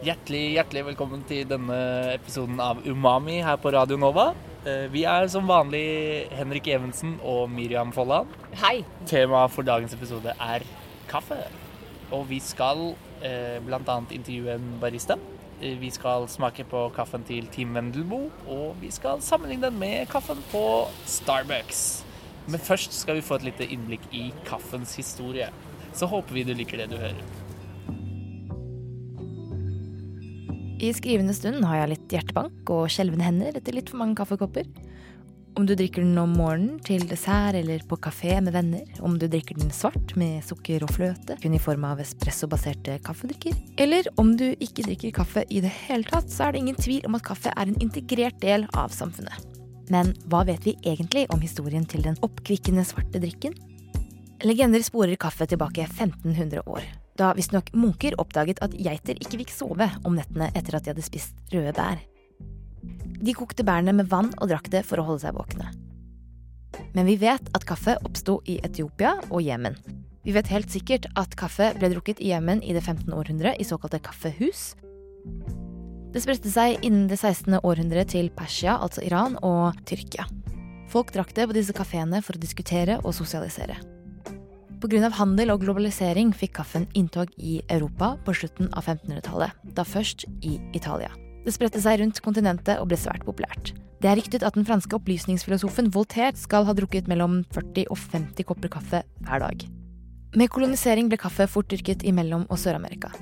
Hjertelig, hjertelig velkommen til denne episoden av Umami her på Radio Nova. Eh, Vi er som vanlig Henrik Evensen og Miriam Folland. Hei. Temaet for dagens episode er kaffe. Og vi skal eh, bl.a. intervjue en barista. Eh, Vi skal smake på kaffen til Team Wendelboe, og vi skal sammenligne den med kaffen på Starbucks. Men først skal vi få et lite innblikk i kaffens historie. Så håper vi du liker det du hører. I skrivende stund har jeg litt hjertebank og skjelvende hender etter litt for mange kaffekopper. Om du drikker den om morgenen til dessert eller på kafé med venner, om du drikker den svart med sukker og fløte, kun i form av espresso-baserte kaffedrikker, eller om du ikke drikker kaffe i det hele tatt, så er det ingen tvil om at kaffe er en integrert del av samfunnet. Men hva vet vi egentlig om historien til den oppkvikkende svarte drikken? Legender sporer kaffe tilbake 1500 år, da visstnok munker oppdaget at geiter ikke fikk sove om nettene etter at de hadde spist røde bær. De kokte bærene med vann og drakk det for å holde seg våkne. Men vi vet at kaffe oppsto i Etiopia og Jemen. Vi vet helt sikkert at kaffe ble drukket i Jemen i det 15. århundre i såkalte kaffehus. Det spredte seg innen det 16. århundre til Persia, altså Iran, og Tyrkia. Folk drakk det på disse kafeene for å diskutere og sosialisere. Pga. handel og globalisering fikk kaffen inntog i Europa på slutten av 1500-tallet, da først i Italia. Det spredte seg rundt kontinentet og ble svært populært. Det er ryktet at den franske opplysningsfilosofen Voltaire skal ha drukket mellom 40 og 50 kopper kaffe hver dag. Med kolonisering ble kaffe fort dyrket i Mellom- og Sør-Amerika.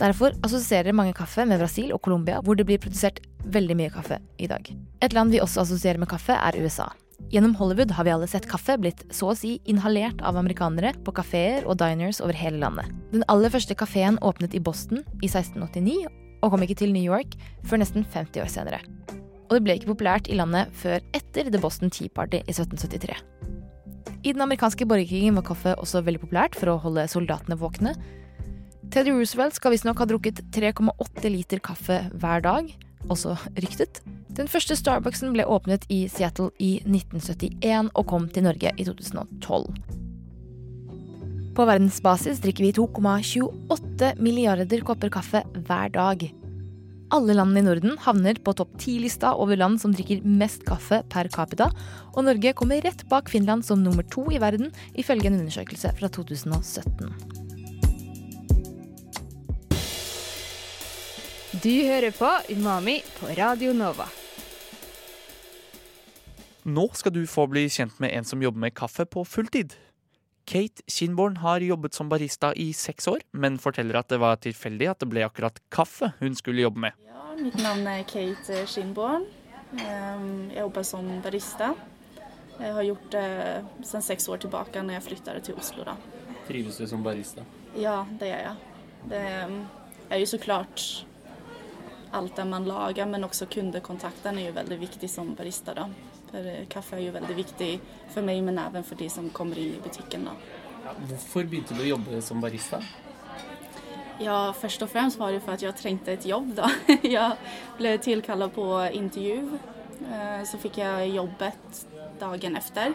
Derfor assosierer mange kaffe med Brasil og Colombia, hvor det blir produsert veldig mye kaffe i dag. Et land vi også assosierer med kaffe, er USA. Gjennom Hollywood har vi alle sett kaffe blitt så å si inhalert av amerikanere på kafeer og diners over hele landet. Den aller første kafeen åpnet i Boston i 1689 og kom ikke til New York før nesten 50 år senere. Og det ble ikke populært i landet før etter The Boston Tea Party i 1773. I den amerikanske borgerkrigen var kaffe også veldig populært for å holde soldatene våkne. Teddy Roosevelt skal visstnok ha drukket 3,8 liter kaffe hver dag, også ryktet. Den første Starbucksen ble åpnet i Seattle i 1971 og kom til Norge i 2012. På verdensbasis drikker vi 2,28 milliarder kopper kaffe hver dag. Alle landene i Norden havner på topp 10-lista over land som drikker mest kaffe per capita, og Norge kommer rett bak Finland som nummer to i verden, ifølge en undersøkelse fra 2017. Du hører på Umami på Radio Nova. Nå skal du få bli kjent med en som jobber med kaffe på fulltid. Kate Kinborn har jobbet som barista i seks år, men forteller at det var tilfeldig at det ble akkurat kaffe hun skulle jobbe med. Ja, mitt navn er Kate Kinborn. Ehm, Jeg jobber som barista. Jeg har gjort det siden seks år tilbake når jeg flyttet til Oslo. Da. Trives du som barista? Ja, det gjør jeg. Det er jo så klart alt det man lager, men også kundekontakten er jo veldig viktig som barista. Da. For eh, kaffe er jo veldig viktig for meg, men også for de som kommer inn i butikken. Da. Hvorfor begynte du å jobbe som barista? Ja, først og fremst var det for at jeg trengte et jobb. Da. Jeg ble tilkallet på intervju. Eh, Så fikk jeg jobbet dagen etter,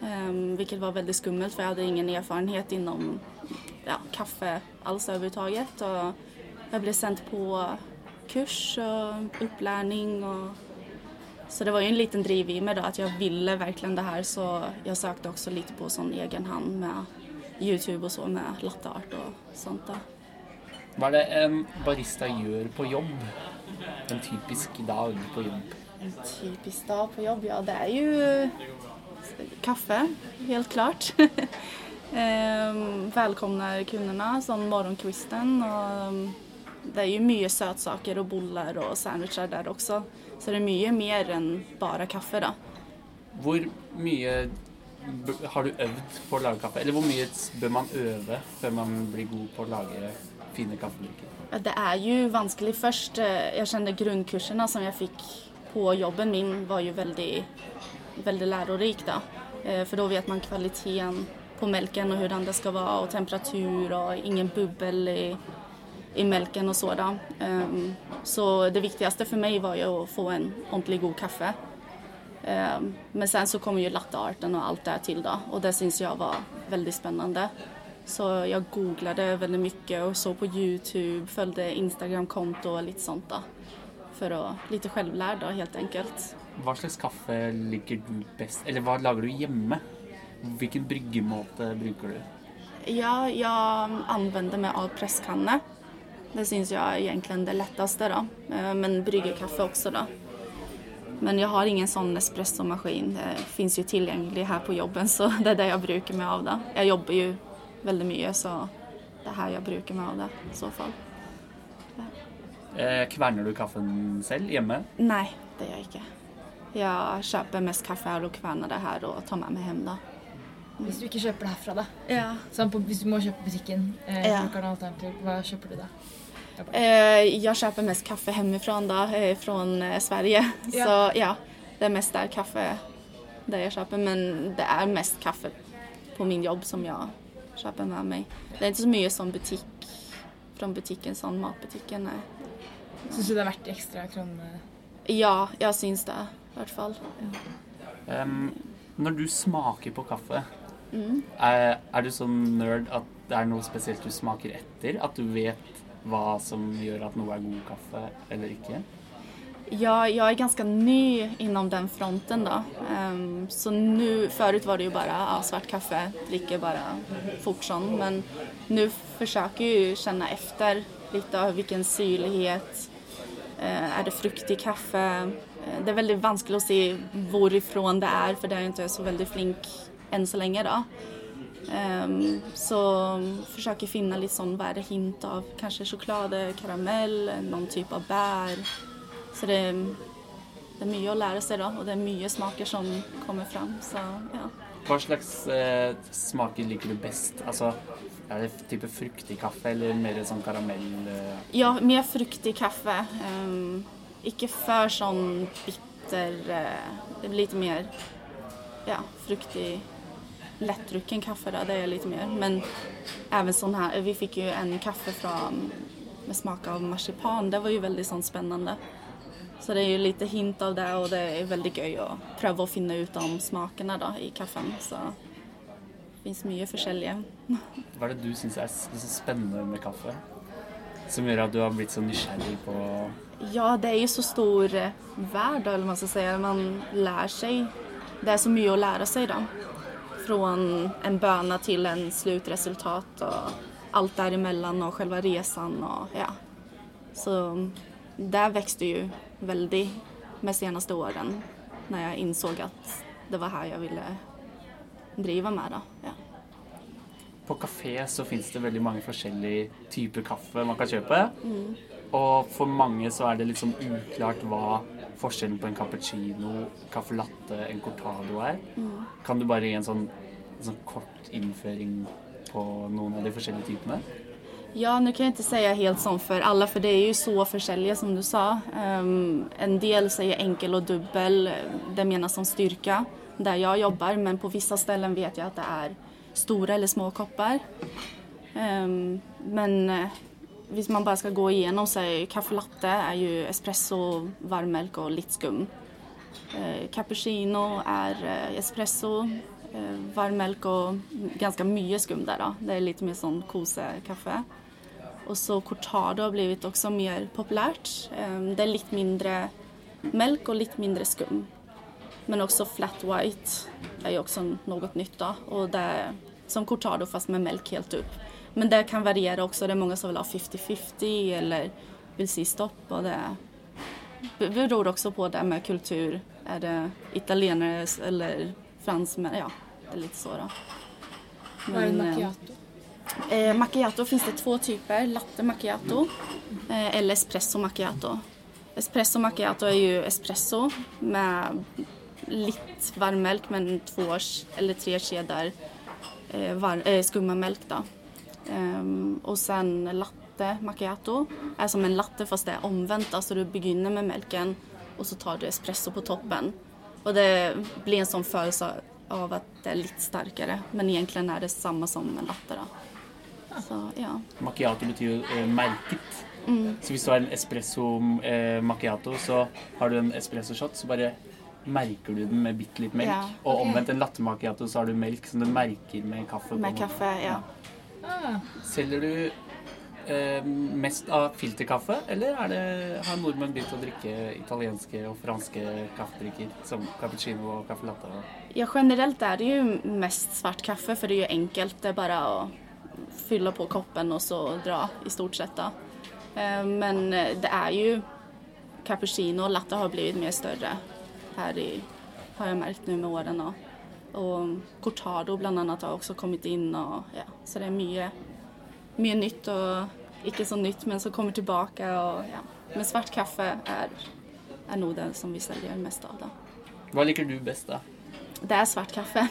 hvilket var veldig skummelt, for jeg hadde ingen erfarenhet innom ja, kaffe alls overhodet. Og jeg ble sendt på kurs og opplæring. Og så det var jo en liten driv i meg da, at jeg ville virkelig det her, så jeg søkte også litt på sånn egen hånd med YouTube og så, med latte art og sånt. da. Hva er det en barista gjør på jobb? En typisk dag på jobb? En typisk dag på jobb, ja det er jo kaffe, helt klart. Ehm, Välkomnar kunderna som morgonkvisten og um, det er jo mye søtsaker og boller og sandwicher der også. Så det er mye mer enn bare kaffe da. Hvor mye har du øvd på å lage kaffe? Eller hvor mye bør man øve før man blir god på å lage fine kaffedrikker? Det er jo vanskelig først. eh, Jeg kjente grunnkursene som jeg fikk på jobben min var jo veldig, veldig lærerik da. Eh, For da vet man kvaliteten på melken og hvordan det skal være og temperatur og ingen bubbel i, i melken og så da. Ehm, Så det viktigste for meg var jo å få en ordentlig god kaffe. Um, Men sen så kom jo lattearten og alt det til da, og det syns jeg var veldig spennende. Så jeg googlet veldig mye og så på YouTube, fulgte Instagram-konto og litt sånt da. For å litt selvlært da, helt enkelt. Hva slags kaffe liker du best? Eller hva lager du hjemme? Hvilken bryggemåte bruker du? Ja, jeg anvender meg av presskanne. Det syns jeg er egentlig det letteste da. Men brygger kaffe også da. Men jeg har ingen sånn espressomaskin. Det fins jo tilgjengelig her på jobben, så det er det jeg bruker meg av da. Jeg jobber jo veldig mye, så det er her jeg bruker meg av det i så fall. Ja. kverner du kaffen selv hjemme? Nei, det gjør jeg ikke. Jeg kjøper mest kaffe her og kverner det her og tar med meg hjem da. Hvis du ikke kjøper det herfra, da. Ja. Sånn på, hvis du må kjøpe butikken, eh, Ja. hva kjøper du da? Eh, jeg kjøper mest kaffe hjemmefra da, eh, fra eh, Sverige. Ja. Så ja, det er mest der kaffe det jeg kjøper. Men det er mest kaffe på min jobb som jeg kjøper med meg. Det er ikke så mye sånn butikk fra butikken, sånn matbutikken. Nei. Syns du det er verdt ekstra kronene? Ja, jeg syns det i hvert fall. Em, når du smaker på kaffe, Er, er du sånn nerd at det er noe spesielt du smaker etter? At du vet hva som gjør at noe er god kaffe eller ikke? Ja, jeg er ganske ny innom den fronten da. Um, så nå Før var det jo bare ja, svart kaffe, drikker bare fort sånn. Men nå forsøker jeg å kjenne etter litt av hvilken syrlighet. uh, er det fruktig kaffe? Eh, det er veldig vanskelig å si hvorifrån det er, for det er jeg ikke så veldig flink enn så lenge da. Um, så forsøker finne litt sånn, hva er det hint av kanskje sjokolade, karamell, noen type av bær. Så det, det er mye å lære seg da, og det er mye smaker som kommer fram. Så ja. Hva slags eh, smaker liker du best? Altså, er det type fruktig kaffe eller mer sånn karamell? Eh? ja, mer fruktig kaffe. Um, ikke for sånn bitter eh, Det blir litt mer ja, fruktig, lettdrukken kaffe. Da, det er litt mer. Men även sånn her Vi fikk jo en kaffe fra, med smak av marsipan. Det var jo veldig sånn spennende. Så det er jo litt hint av det, og det er veldig gøy å prøve å finne ut om smakene da, i kaffen. Så det fins mye forskjellige. Hva er det du syns er så spennende med kaffe? Som gjør at du har blitt så nysgjerrig på Ja, det er jo så stor eh, värld, eller man skal si. Man lærer seg. Det er så mye å lære seg da. Fra en bønne til en slutresultat og alt derimellom og selve reisen og ja. Så der vokste jo veldig med seneste årene når jeg innså at det var her jeg ville drive med da. Ja. På kafé så fins det veldig mange forskjellige typer kaffe man kan kjøpe. Og for mange så er det sånn uklart hva forskjellen på en cappuccino, caffè latte, en cortado er. Kan du bare gi en sånn, en sånn kort innføring på noen av de forskjellige typene? Ja, nå kan jeg ikke si helt sånn for alle, for det er jo så forskjellige som du sa. Um, en del sier enkel og dubbel, det menes som styrka der jeg jobber, men på vissa ställen vet jeg at det er store eller små kopper. Um, men eh, hvis man bare skal gå igjennom så er kaffelatte er jo espresso, varmmelk og litt skum. Eh, cappuccino er eh, espresso, eh, varmmelk og ganske mye skum der. Da. Det er litt mer sånn kosekaffe. Og så cortado har blitt også mer populært. Eh, det er litt mindre melk og litt mindre skum. Men også flat white er jo også noe nytt. da. Og det er som cortado fast med melk helt opp. Men det kan variere også. Det er mange som vil ha 50-50 eller vil si stopp. og det beror også på det med kultur. Er det italienere eller franskmenn? Ja, det er litt så da. Hva er en Men, eh, macchiato? Eh, macchiato finns det to typer. Latte macchiato eh, eller espresso macchiato. Espresso macchiato er jo espresso med litt varmmelk men to års eller tre skedar eh, eh, skumma melk då. og och sen latte macchiato er som en latte fast det er omvendt. Altså du begynner med melken, og så tar du espresso på toppen. Og det blir en sånn følelse av at det er litt sterkere, men egentlig er det samme som en latte. da. Så ja. Macchiato betyr jo eh, merket. Mm. Så hvis du har en espresso eh, macchiato, så har du en espresso shot, så bare merker du den med bitte litt melk. Ja, Og omvendt en latte macchiato, så har du melk som du merker med kaffe. Med kaffe, kaffe, ja. Selger du eh, mest av filterkaffe, eller er det, har nordmenn begynt å drikke italienske og franske kaffedrikker som cappuccino og caffè latte? Ja, generelt er det jo mest svart kaffe, for det er jo enkelt. Det er bare å fylle på koppen og så dra, i stort sett. da. Eh, Men eh, det er jo cappuccino og latte har blivit mye større her i, har jeg merket nå med årene. Og cortado annet har også kommet inn, og, ja, så det er mye, mye nytt og ikke så nytt, men som kommer tilbake. Og, ja. Men svart kaffe er, er noe det som vi selger mest av. da. Hva liker du best, da? Det er svart kaffe.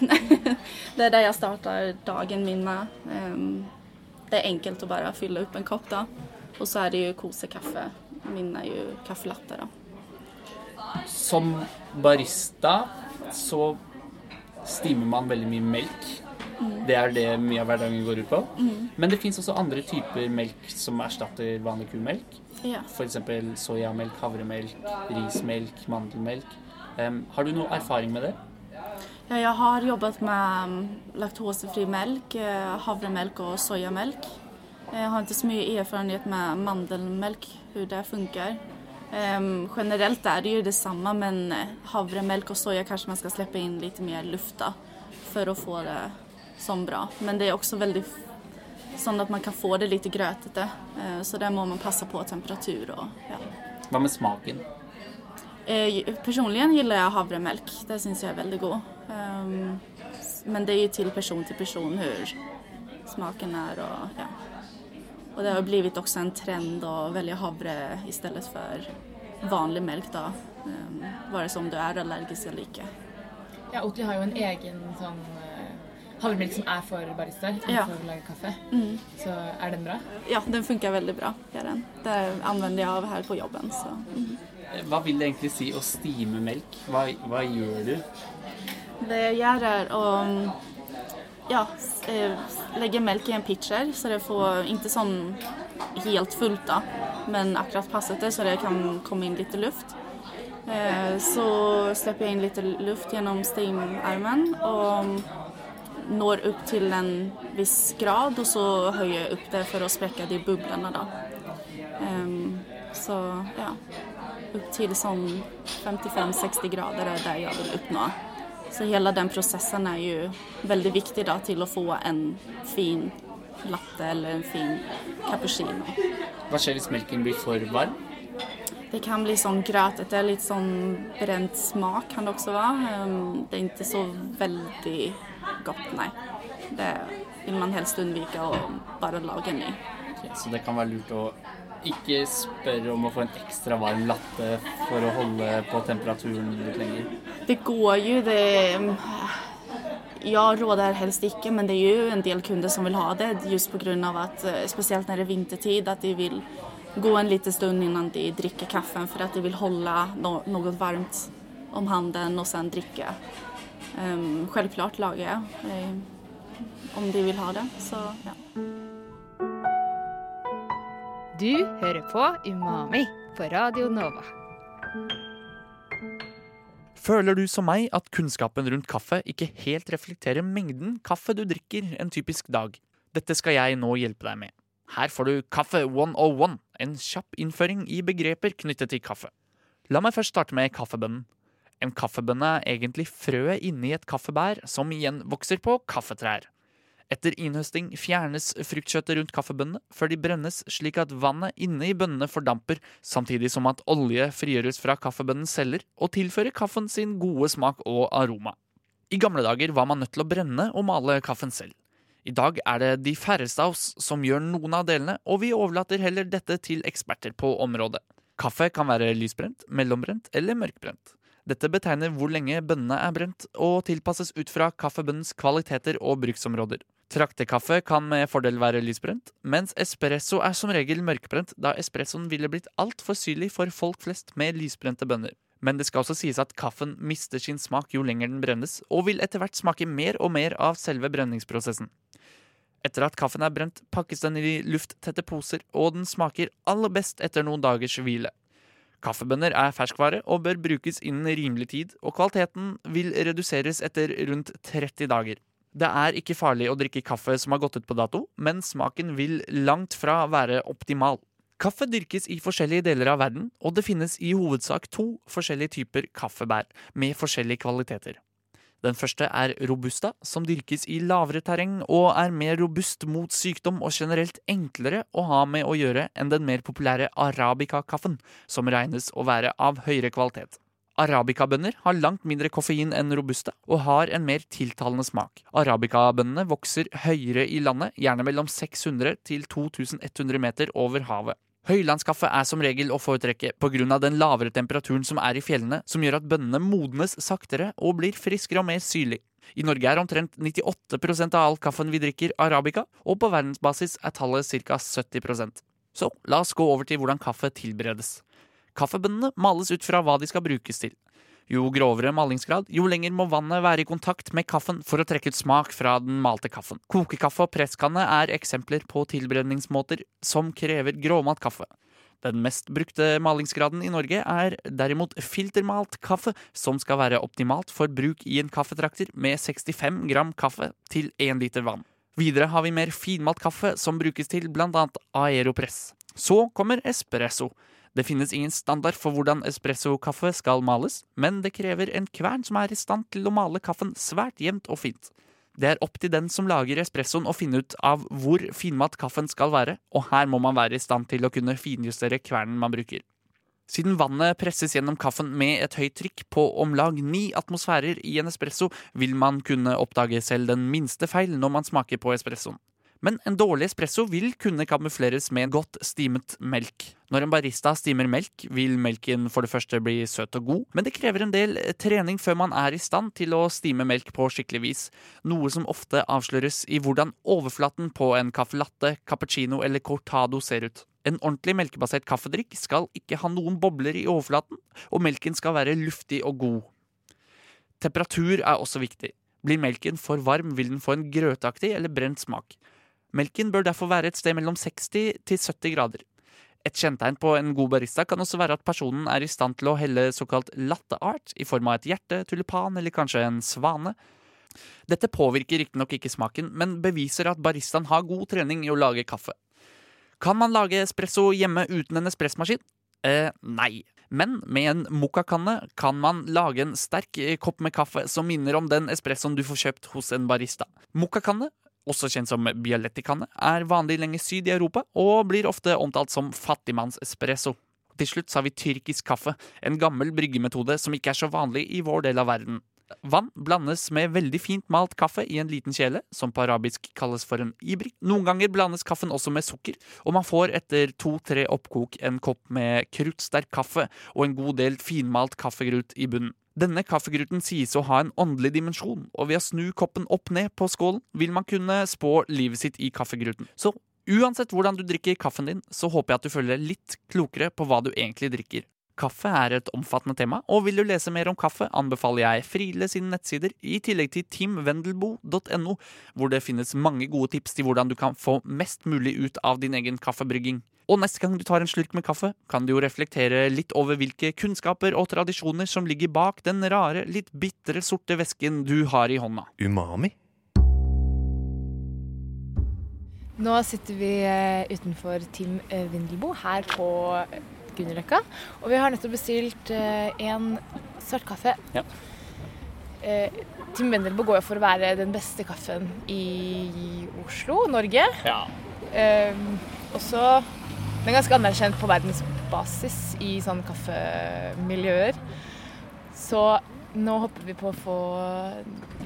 det er det jeg starter dagen min med. Um, det er enkelt å bare fylle opp en kopp, da. Og så er det jo kosekaffe. Min er jo kaffelatter da. Som barista så stimer man veldig mye melk. Det er det mye av hverdagen går ut på. Men det fins også andre typer melk som erstatter vanlig kumelk. Ja. F.eks. soyamelk, havremelk, rismelk, mandelmelk. Um, har du noe erfaring med det? Ja, jeg har jobbet med mm, laktosefri melk, eh, havremelk og soyamelk. Jeg har ikke så mye erfaring med mandelmelk, hvordan det funker. Ehm, generelt er det jo det samme, men eh, havremelk og soya kanskje man skal slippe inn litt mer luft da, for å få det sånn bra. Men det er også veldig sånn at man kan få det litt grøtete, uh, så der må man passe på temperatur og ja. Hva med smaken? Uh, personlig gillar jeg havremelk. Det syns jeg er veldig god. Um, men det er jo til person til person hvordan smaken er og ja. Och det har blivit också en trend att välja havre istället för vanlig melk då. Um, vare sig om du är allergisk eller ikke. Ja, Oatly har jo en egen sånn eh, havremelk som er for barister, Ja. for å lage kaffe. Mm. Så er den bra? Ja, den funkar väldigt bra. Gör den. Det använder jag av här på jobben. Så. mm. Eh, Hva vil det egentlig si å stime melk? Hva, hva gjør du? Det jeg gjør er å ja, eh, legge melk i en pitcher så det får ikke sånn helt fullt da, men akkurat passet det så det kan komme inn litt luft. Eh, Så slipper jeg inn litt luft gjennom steamarmen og når opp til en viss grad og så høyer jeg opp det for å sprekke de bublene da. Ehm, Så ja, opp til sånn 55-60 grader er det jeg vil oppnå. Så hele den prosessen er jo veldig viktig da, til å få en fin latte eller en fin cappuccino. Hva skjer hvis melken blir for varm? Det kan bli sånn grøtete, litt sånn brent smak kan det også være. Um, Det er ikke så veldig godt, nei. Det vil man helst unnvike å bare lage ny. Okay, Så det kan være lurt å ikke spør om å få en ekstra varm latte for å holde på temperaturen litt lenger. Det går jo, det Jeg råder helst ikke, men det er jo en del kunder som vil ha det. Just pga. at, eh, spesielt når det er vintertid, at de vil gå en liten stund innan de drikker kaffen for at de vil holde no noe varmt om handen og sen drikke. Um, Selvklart lager jeg eh, om de vil ha det. Så ja. Du hører på Umami på Radio Nova. Føler du som meg at kunnskapen rundt kaffe ikke helt reflekterer mengden kaffe du drikker en typisk dag? Dette skal jeg nå hjelpe deg med. Her får du Kaffe 101, en kjapp innføring i begreper knyttet til kaffe. La meg først starte med kaffebønnen. En kaffebønne er egentlig frøet inni et kaffebær, som igjen vokser på kaffetrær. Etter innhøsting fjernes fruktkjøttet rundt kaffebønnene før de brennes slik at vannet inne i bønnene fordamper, samtidig som at olje frigjøres fra kaffebønnens celler og tilfører kaffen sin gode smak og aroma. I gamle dager var man nødt til å brenne og male kaffen selv. I dag er det de færreste av oss som gjør noen av delene, og vi overlater heller dette til eksperter på området. Kaffe kan være lysbrent, mellombrent eller mørkbrent. Dette betegner hvor lenge bønnene er brent, og tilpasses ut fra kaffebønnens kvaliteter og bruksområder. Traktekaffe kan med fordel være lysbrent, mens espresso er som regel mørkbrent, da espressoen ville blitt altfor syrlig for folk flest med lysbrente bønner. Men det skal også sies at kaffen mister sin smak jo lenger den brennes, og vil etter hvert smake mer og mer av selve brenningsprosessen. Etter at kaffen er brent, pakkes den i lufttette poser, og den smaker aller best etter noen dagers hvile. Kaffebønner er ferskvare og bør brukes innen rimelig tid, og kvaliteten vil reduseres etter rundt 30 dager. Det er ikke farlig å drikke kaffe som har gått ut på dato, men smaken vil langt fra være optimal. Kaffe dyrkes i forskjellige deler av verden, og det finnes i hovedsak to forskjellige typer kaffebær med forskjellige kvaliteter. Den første er robusta, som dyrkes i lavere terreng og er mer robust mot sykdom og generelt enklere å ha med å gjøre enn den mer populære arabica-kaffen, som regnes å være av høyere kvalitet. Arabicabønner har langt mindre koffein enn robusta og har en mer tiltalende smak. Arabicabønnene vokser høyere i landet, gjerne mellom 600 til 2100 meter over havet. Høylandskaffe er som regel å foretrekke pga. den lavere temperaturen som er i fjellene, som gjør at bønnene modnes saktere og blir friskere og mer syrlig. I Norge er omtrent 98% av all kaffen vi drikker, arabica, og på verdensbasis er tallet ca. 70% Så la oss gå over til hvordan kaffe tilberedes. Kaffebønnene males ut fra hva de skal brukes til. Jo grovere malingsgrad, jo lenger må vannet være i kontakt med kaffen for å trekke ut smak fra den malte kaffen. Kokekaffe og presskanne er eksempler på tilberedningsmåter som krever gråmalt kaffe. Den mest brukte malingsgraden i Norge er derimot filtermalt kaffe, som skal være optimalt for bruk i en kaffetrakter med 65 gram kaffe til 1 liter vann. Videre har vi mer finmalt kaffe som brukes til annet aeropress. Så kommer espresso. Det finnes ingen standard for hvordan espressokaffe skal males, men det krever en kvern som er i stand til å male kaffen svært jevnt og fint. Det er opp til den som lager espressoen å finne ut av hvor finmat kaffen skal være, og her må man være i stand til å kunne finjustere kvernen man bruker. Siden vannet presses gjennom kaffen med et høyt trykk på om lag ni atmosfærer i en espresso, vil man kunne oppdage selv den minste feil når man smaker på espressoen. Men en dårlig espresso vil kunne kamufleres med godt stimet melk. Når en barista stimer melk, vil melken for det første bli søt og god, men det krever en del trening før man er i stand til å stime melk på skikkelig vis, noe som ofte avsløres i hvordan overflaten på en caffè latte, cappuccino eller cortado ser ut. En ordentlig melkebasert kaffedrikk skal ikke ha noen bobler i overflaten, og melken skal være luftig og god. Temperatur er også viktig. Blir melken for varm, vil den få en grøtaktig eller brent smak. Melken bør derfor være et sted mellom 60 til 70 grader. Et kjennetegn på en god barista kan også være at personen er i stand til å helle såkalt latte art i form av et hjerte, tulipan eller kanskje en svane. Dette påvirker riktignok ikke smaken, men beviser at baristaen har god trening i å lage kaffe. Kan man lage espresso hjemme uten en espressmaskin? Eh, nei. Men med en mokkakanne kan man lage en sterk kopp med kaffe som minner om den espressoen du får kjøpt hos en barista. Mokkakanne også kjent som bialetti-kanne, er vanlig lenger syd i Europa og blir ofte omtalt som fattigmanns-espresso. Til slutt har vi tyrkisk kaffe, en gammel bryggemetode som ikke er så vanlig i vår del av verden. Vann blandes med veldig fint malt kaffe i en liten kjele, som på arabisk kalles for en ibrik. Noen ganger blandes kaffen også med sukker, og man får etter to-tre oppkok en kopp med kruttsterk kaffe og en god del finmalt kaffegrut i bunnen. Denne kaffegruten sies å ha en åndelig dimensjon, og ved å snu koppen opp ned på skålen vil man kunne spå livet sitt i kaffegruten. Så uansett hvordan du drikker kaffen din, så håper jeg at du føler deg litt klokere på hva du egentlig drikker. Kaffe er et omfattende tema, og vil du lese mer om kaffe, anbefaler jeg Friele sine nettsider, i tillegg til timvendelbo.no, hvor det finnes mange gode tips til hvordan du kan få mest mulig ut av din egen kaffebrygging. Og neste gang du tar en slurk med kaffe, kan du jo reflektere litt over hvilke kunnskaper og tradisjoner som ligger bak den rare, litt bitre sorte væsken du har i hånda. Umami? Nå sitter vi eh, utenfor Tim eh, her på Grünerløkka. Og vi har nettopp bestilt eh, en svart kaffe. Ja. Tim Wendelbo går jo for å være den beste kaffen i Oslo, Norge. Ja. og så Den er ganske anerkjent på verdensbasis i sånne kaffemiljøer. Så nå håper vi på å få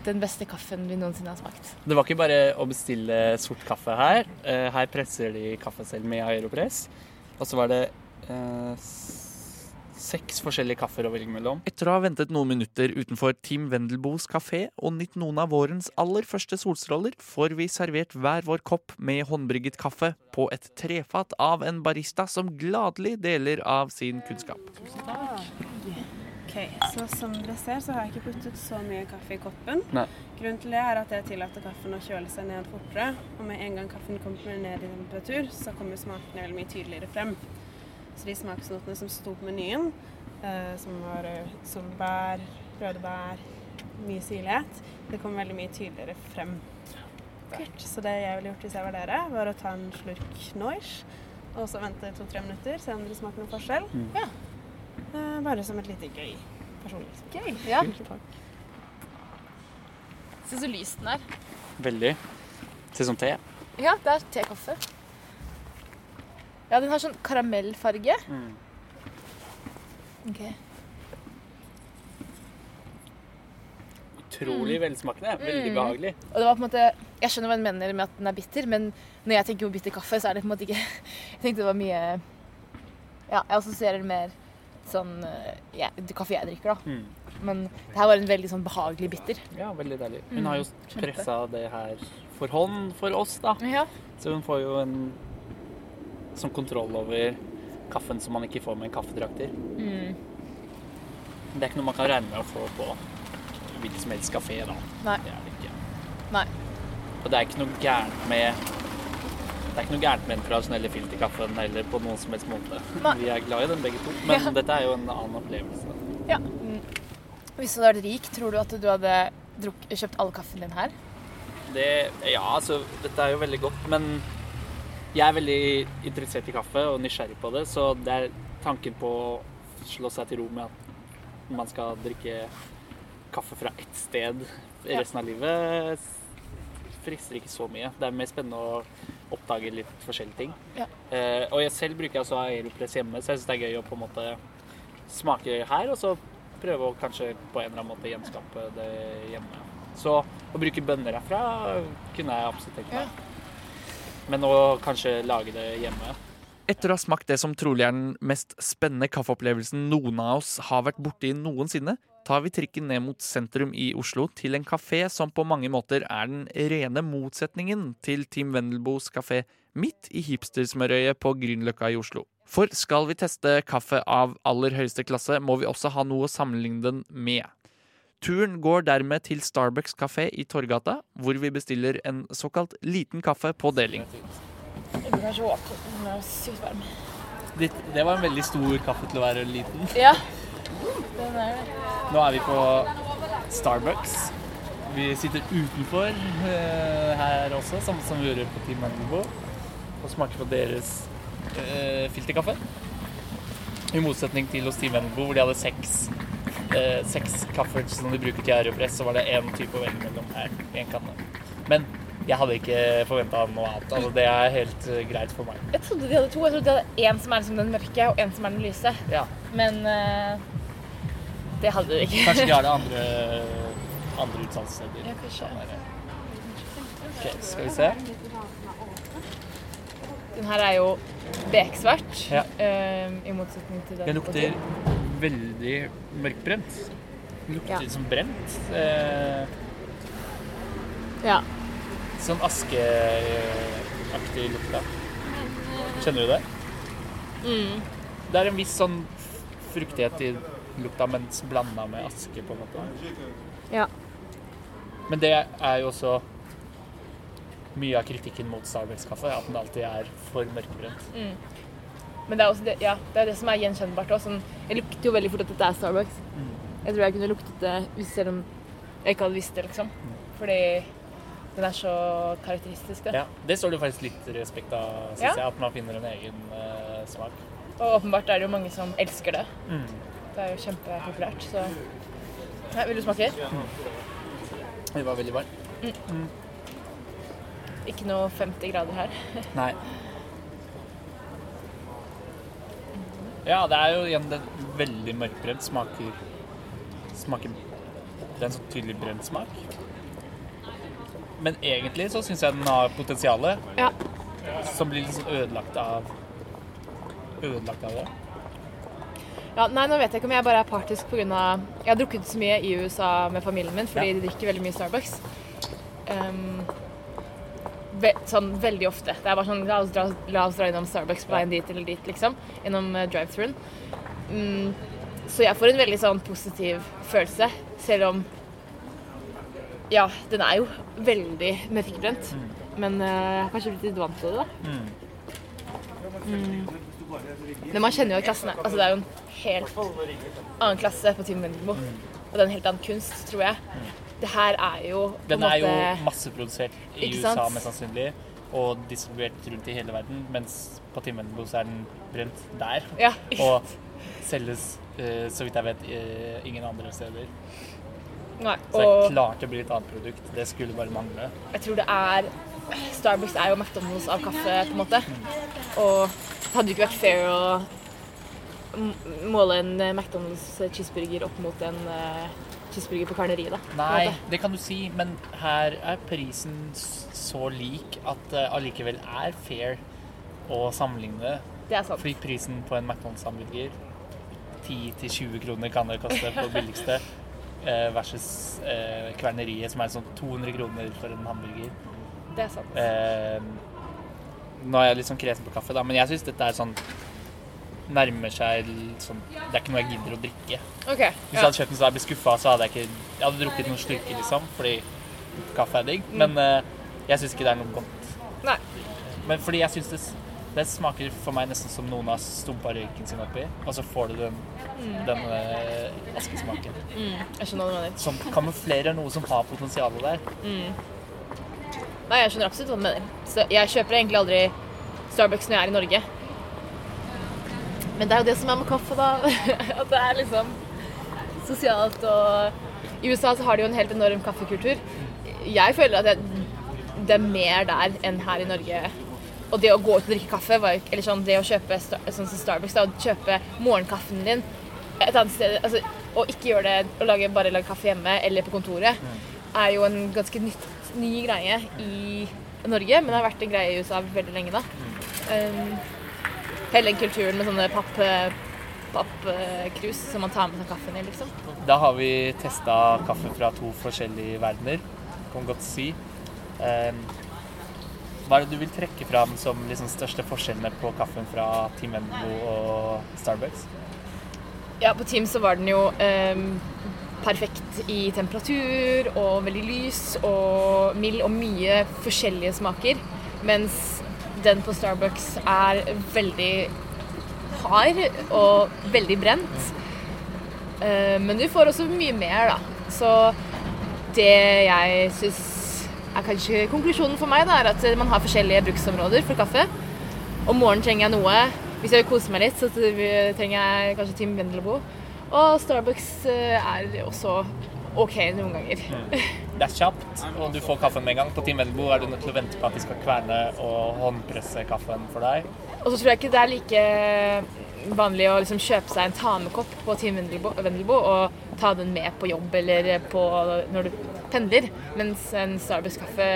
den beste kaffen vi noensinne har smakt. Det var ikke bare å bestille sort kaffe her. Eh, Her presser de kaffe selv med aeropress. Og så var det eh, seks forskjellige kaffer å velge mellom. Etter å ha ventet noen minutter utenfor Tim Wendelboes kafé og nytt noen av vårens aller første solstråler, får vi servert hver vår kopp med håndbrygget kaffe på et trefat av en barista som gladelig deler av sin kunnskap. Okay, så Som dere ser, så har jeg ikke puttet så mye kaffe i koppen. Nei. Grunnen til det er at jeg tillater kaffen å kjøle seg ned fortere. Og med en gang kaffen kommer ned i temperatur, så kommer smakene veldig mye tydeligere frem. Så de smaksnotene som sto på menyen, eh, som var eh, solbær, røde bær, mye syrlighet, det kom veldig mye tydeligere frem. Så det jeg ville gjort hvis jeg var dere, var å ta en slurk Noish og så vente to-tre minutter, se om dere smaker noen forskjell. Mm. Ja. Eh, bare som et lite gøy personlig. Gøy. Ja. Takk. Se så lys den er. Veldig. Ser ut som te. Ja, det er tekaffe. Ja, den har sånn karamellfarge. Mm. Ok. Utrolig velsmakende. Veldig Mm. behagelig. Og det var på en måte Jeg skjønner hva den mener med at den er bitter, men når jeg tenker på bitter kaffe, så er det på en måte ikke Jeg tenkte det var mye Ja, jeg assosierer det mer sånn eh, ja, kaffe jeg drikker, da. Mm. Men det her var en veldig sånn behagelig bitter. Ja, veldig deilig. Hun Mm, har jo pressa det her for hånd for oss, da. Ja. Så hun får jo en sånn kontroll over kaffen som man ikke får med kaffedrakter. Mm. Det er ikke noe man kan regne med å få på hvilken som helst kafé, da. Nei. Det er det ikke. Nei. Og det er ikke noe gærent med det er ikke noe gærent med den tradisjonelle filterkaffen heller på noen som helst måte. Nei. Vi er glad i den begge to, men Ja. dette er jo en annen opplevelse. ja. Hvis du hadde vært rik, tror du at du hadde druk, kjøpt all kaffen din her? Det, ja, altså, dette er jo veldig godt, men jeg er veldig interessert i kaffe og nysgjerrig på det, så det er tanken på å slå seg til ro med at man skal drikke kaffe fra ett sted Ja. resten av livet, frister ikke så mye. Det er mer spennende å oppdage litt forskjellige ting. Ja. Eh, og jeg selv bruker altså Aeropress hjemme, så jeg syns det er gøy å på en måte smake her, og så prøve å kanskje på en eller annen måte gjenskape det hjemme. Så å bruke bønner herfra kunne jeg absolutt tenkt meg. Men å kanskje lage det hjemme. Etter å ha smakt det som trolig er den mest spennende kaffeopplevelsen noen av oss har vært borti noensinne, tar vi trikken ned mot sentrum i Oslo til en kafé som på mange måter er den rene motsetningen til Team Wendelboes kafé midt i hipstersmørøyet på Grünerløkka i Oslo. For skal vi teste kaffe av aller høyeste klasse, må vi også ha noe å sammenligne den med. Turen går dermed til Starbucks kafé i Torgata, hvor vi bestiller en såkalt liten kaffe på deling. Den er så åpen. Den er sykt varm. Det, det var en veldig stor kaffe til å være liten. Ja. Den er det. Nå er vi på Starbucks. Vi sitter utenfor uh, her også, samme som vi gjorde på Team Mango, og smaker på deres uh, filterkaffe. I motsetning til hos Team Mango, hvor de hadde seks, eh, seks kaffer som de bruker til aeropress, så var det én type å velge mellom her i en kanne. Men jeg hadde ikke forventa noe annet. Altså, det er helt eh, greit for meg. Jeg trodde de hadde to. Jeg trodde de hadde én som er liksom den mørke, og én som er den lyse. Ja. Men uh, det hadde de ikke. Kanskje de har det andre, andre utsalgssteder. Ja, kanskje. Kan skal vi se. Den her er jo beksvart, Ja. uh, i motsetning til den. Det lukter veldig mørkbrent. Lukter Ja. som brent. Eh, Ja. sånn askeaktig lukt. da. Kjenner du det? Mm. Det er en viss sånn fruktighet i lukta, mens blanda med aske, på en måte. Ja. Men det er jo også mye av kritikken mot Starbucks-kaffe, at den alltid er for mørkebrent. Mm. Men det er også det, ja, det, er det som er gjenkjennbart. Også. Sånn, jeg lukter jo veldig fort at dette er Starbucks. Mm. Jeg tror jeg kunne luktet det hvis selv om jeg ikke hadde visst det, liksom. Fordi den er så karakteristisk. Da. Ja, det står det faktisk litt respekt av, syns Ja. jeg, at man finner en egen uh, smak. Og åpenbart er det jo mange som elsker det. Mm. Det er jo kjempepopulært. Så Nei, Vil du smake? Det var veldig varmt. Mm. Ikke noe 50 grader her. Nei. Ja, det er jo igjen det veldig mørkbrent. Smaker Smaker Det er en så tydelig brent smak. Men egentlig så syns jeg den har potensialet. Ja. Som blir sånn ødelagt av Ødelagt av det. Ja, nei, nå vet jeg ikke om jeg bare er partisk pga. Jeg har drukket så mye i USA med familien min fordi Ja. de drikker veldig mye Starbucks. Um, ve sånn veldig ofte. Det er bare sånn la oss dra, la oss dra innom Starbucks på veien dit eller dit, liksom. Innom uh, drive-thruen. Mm, så jeg får en veldig sånn positiv følelse, selv om Ja, den er jo veldig mørkebrent. Men uh, jeg har kanskje blitt litt vant til det, da. Mm. Men man kjenner jo at klassen er Altså, det er jo en helt annen klasse på Team Vendelbo. Og det er en helt annen kunst, tror jeg. Det her er jo Den en er jo masseprodusert i USA sant? mest sannsynlig, og distribuert rundt i hele verden, mens på Tim så er den brent der. Ja, Og selges, eh, så vidt jeg vet, eh, ingen andre steder. Nei, Så det og er klart det blir et annet produkt. Det skulle bare mangle. jeg tror det er Starbucks er jo McDonald's av kaffe, på en måte. Og det hadde jo ikke vært fair å måle en eh, McDonald's cheeseburger opp mot en eh, cheeseburger på karneriet. da. Nei, det kan du si, men her er prisen så lik at det allikevel er fair å sammenligne. Det er sant. Fordi prisen på en McDonald's-hamburger 10-20 kroner kan det koste på det billigste. eh, Versus eh, kverneriet, som er sånn 200 kroner for en hamburger. Det er sant. Eh, nå er jeg litt sånn kresen på kaffe, da, men jeg syns dette er sånn Nærmer seg l- sånn Det er ikke noe jeg gidder å drikke. OK. Hvis jeg hadde kjøpt den så jeg blitt skuffa, så hadde jeg ikke Jeg hadde drukket noen slurker, liksom, fordi kaffe er digg. Mm. Men uh, jeg syns ikke det er noe godt. Nei. Men fordi jeg syns det, det smaker for meg nesten som noen har stumpa røyken sin oppi, og så får du den, den uh, askesmaken. Mm, jeg skjønner hva du mener. Som kamuflerer noe som har potensial der. Nei, jeg skjønner absolutt hva du mener. Så jeg kjøper egentlig aldri Starbucks når jeg er i Norge. Men det er jo det som er med kaffe, da. At det er liksom sosialt og I USA så har de jo en helt enorm kaffekultur. Jeg føler at det, det er mer der enn her i Norge. Og det å gå ut og drikke kaffe, eller sånn det å kjøpe sånn som Starbucks, da, å kjøpe morgenkaffen din et annet sted, altså, og ikke gjøre det å lage, bare lage kaffe hjemme eller på kontoret, er jo en ganske nytt, ny greie i Norge, men det har vært en greie i USA veldig lenge da. Um, hele den kulturen med sånne papp, som man tar med seg kaffen i, liksom. Da har vi testa kaffe fra to forskjellige verdener, kan man godt si. Eh, hva er det du vil trekke fram som liksom største forskjellene på kaffen fra Team Embo og Starbucks? Ja, på Team så var den jo ehm, perfekt i temperatur og veldig lys og mild og mye forskjellige smaker. Mens den på Starbucks er veldig hard og veldig brent. Eh, men du får også mye mer, da. Så det jeg syns er kanskje konklusjonen for meg, da, er at man har forskjellige bruksområder for kaffe. Om morgenen trenger jeg noe. Hvis jeg vil kose meg litt, så trenger jeg kanskje Team Vendelbo. Og Starbucks eh, er også OK noen ganger. Det er kjapt, og du får kaffen med en gang. På Team Vendelbo er du nødt til å vente på at de skal kverne og håndpresse kaffen for deg. Og så tror jeg ikke det er like vanlig å liksom kjøpe seg en tamekopp på Team Vendelbo og ta den med på jobb eller på, når du pendler. Mens en Starbucks-kaffe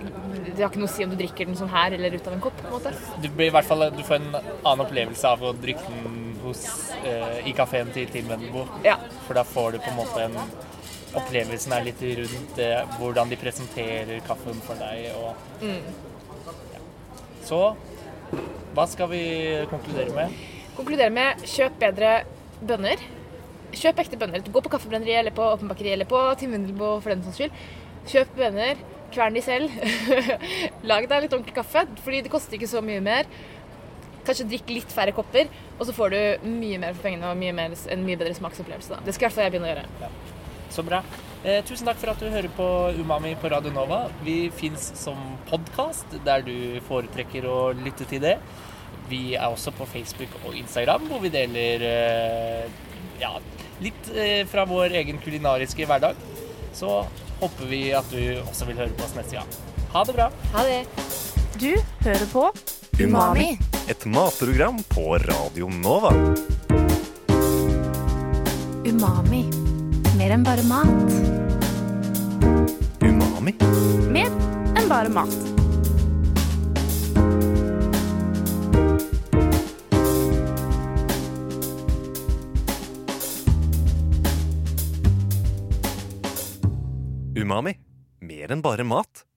Det har ikke noe å si om du drikker den sånn her eller ut av en kopp. på en måte. Du, blir i hvert fall, du får en annen opplevelse av å drikke den hos, eh, i kafeen til Team Vendelbo. Ja. For da får du på en måte en Opplevelsen er litt rundt eh, hvordan de presenterer kaffen for deg. Og, ja. Så hva skal vi konkludere med? Konkludere med kjøp bedre bønner. Kjøp ekte bønner. Gå på Kaffebrenneriet eller på åpenbakeri eller på Tim Vendelbo for den saks skyld. Kjøp bønner. Kvern de selv. Lag deg litt ordentlig kaffe, fordi det koster ikke så mye mer. Kanskje drikk litt færre kopper, og så får du mye mer for pengene og mye mer, en mye bedre smaksopplevelse. Da. Det skal i hvert fall jeg begynne å gjøre. Så bra. Eh, tusen takk for at du hører på Umami på Radio Nova. Vi fins som podkast der du foretrekker å lytte til det. Vi er også på Facebook og Instagram, hvor vi deler eh, ja, litt eh, fra vår egen kulinariske hverdag. Så håper vi at du også vil høre på oss neste gang. Ha det bra. Ha det. Du hører på Umami. Et matprogram på Radio Nova. Umami mer enn bare mat. Umami. Mer enn bare mat. Umami. Mer enn bare mat.